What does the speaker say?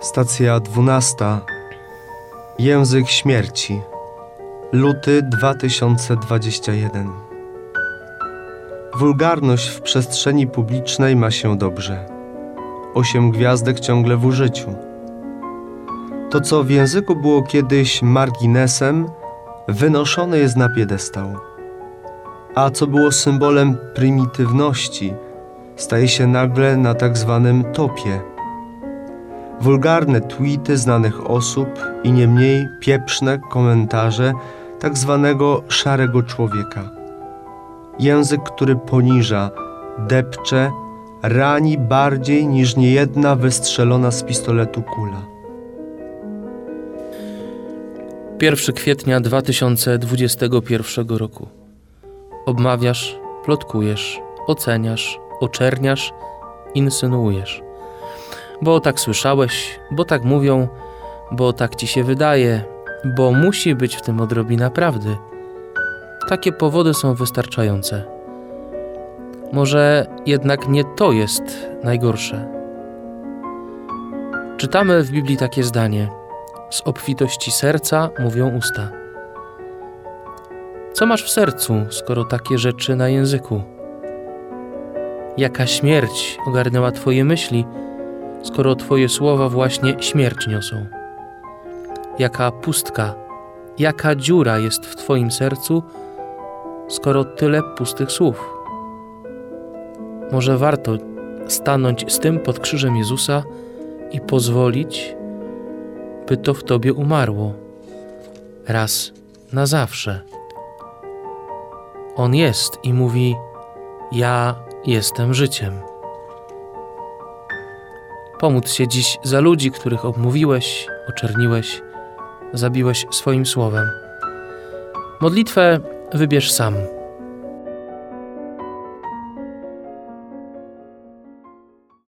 Stacja 12. Język śmierci. Luty 2021. Wulgarność w przestrzeni publicznej ma się dobrze. Osiem gwiazdek ciągle w użyciu. To, co w języku było kiedyś marginesem, wynoszone jest na piedestał. A co było symbolem prymitywności, staje się nagle na tak zwanym topie. Wulgarne tweety znanych osób i nie mniej pieprzne komentarze tak zwanego szarego człowieka. Język, który poniża, depcze, rani bardziej niż niejedna wystrzelona z pistoletu kula. 1 kwietnia 2021 roku. Obmawiasz, plotkujesz, oceniasz, oczerniasz, insynuujesz. Bo tak słyszałeś, bo tak mówią, bo tak ci się wydaje, bo musi być w tym odrobina prawdy. Takie powody są wystarczające. Może jednak nie to jest najgorsze. Czytamy w Biblii takie zdanie: Z obfitości serca mówią usta. Co masz w sercu, skoro takie rzeczy na języku? Jaka śmierć ogarnęła Twoje myśli, skoro Twoje słowa właśnie śmierć niosą? Jaka pustka, jaka dziura jest w Twoim sercu, skoro tyle pustych słów? Może warto stanąć z tym pod krzyżem Jezusa i pozwolić, by to w Tobie umarło, raz na zawsze. On jest i mówi: Ja jestem życiem. Pomóc się dziś za ludzi, których obmówiłeś, oczerniłeś, zabiłeś swoim słowem. Modlitwę wybierz sam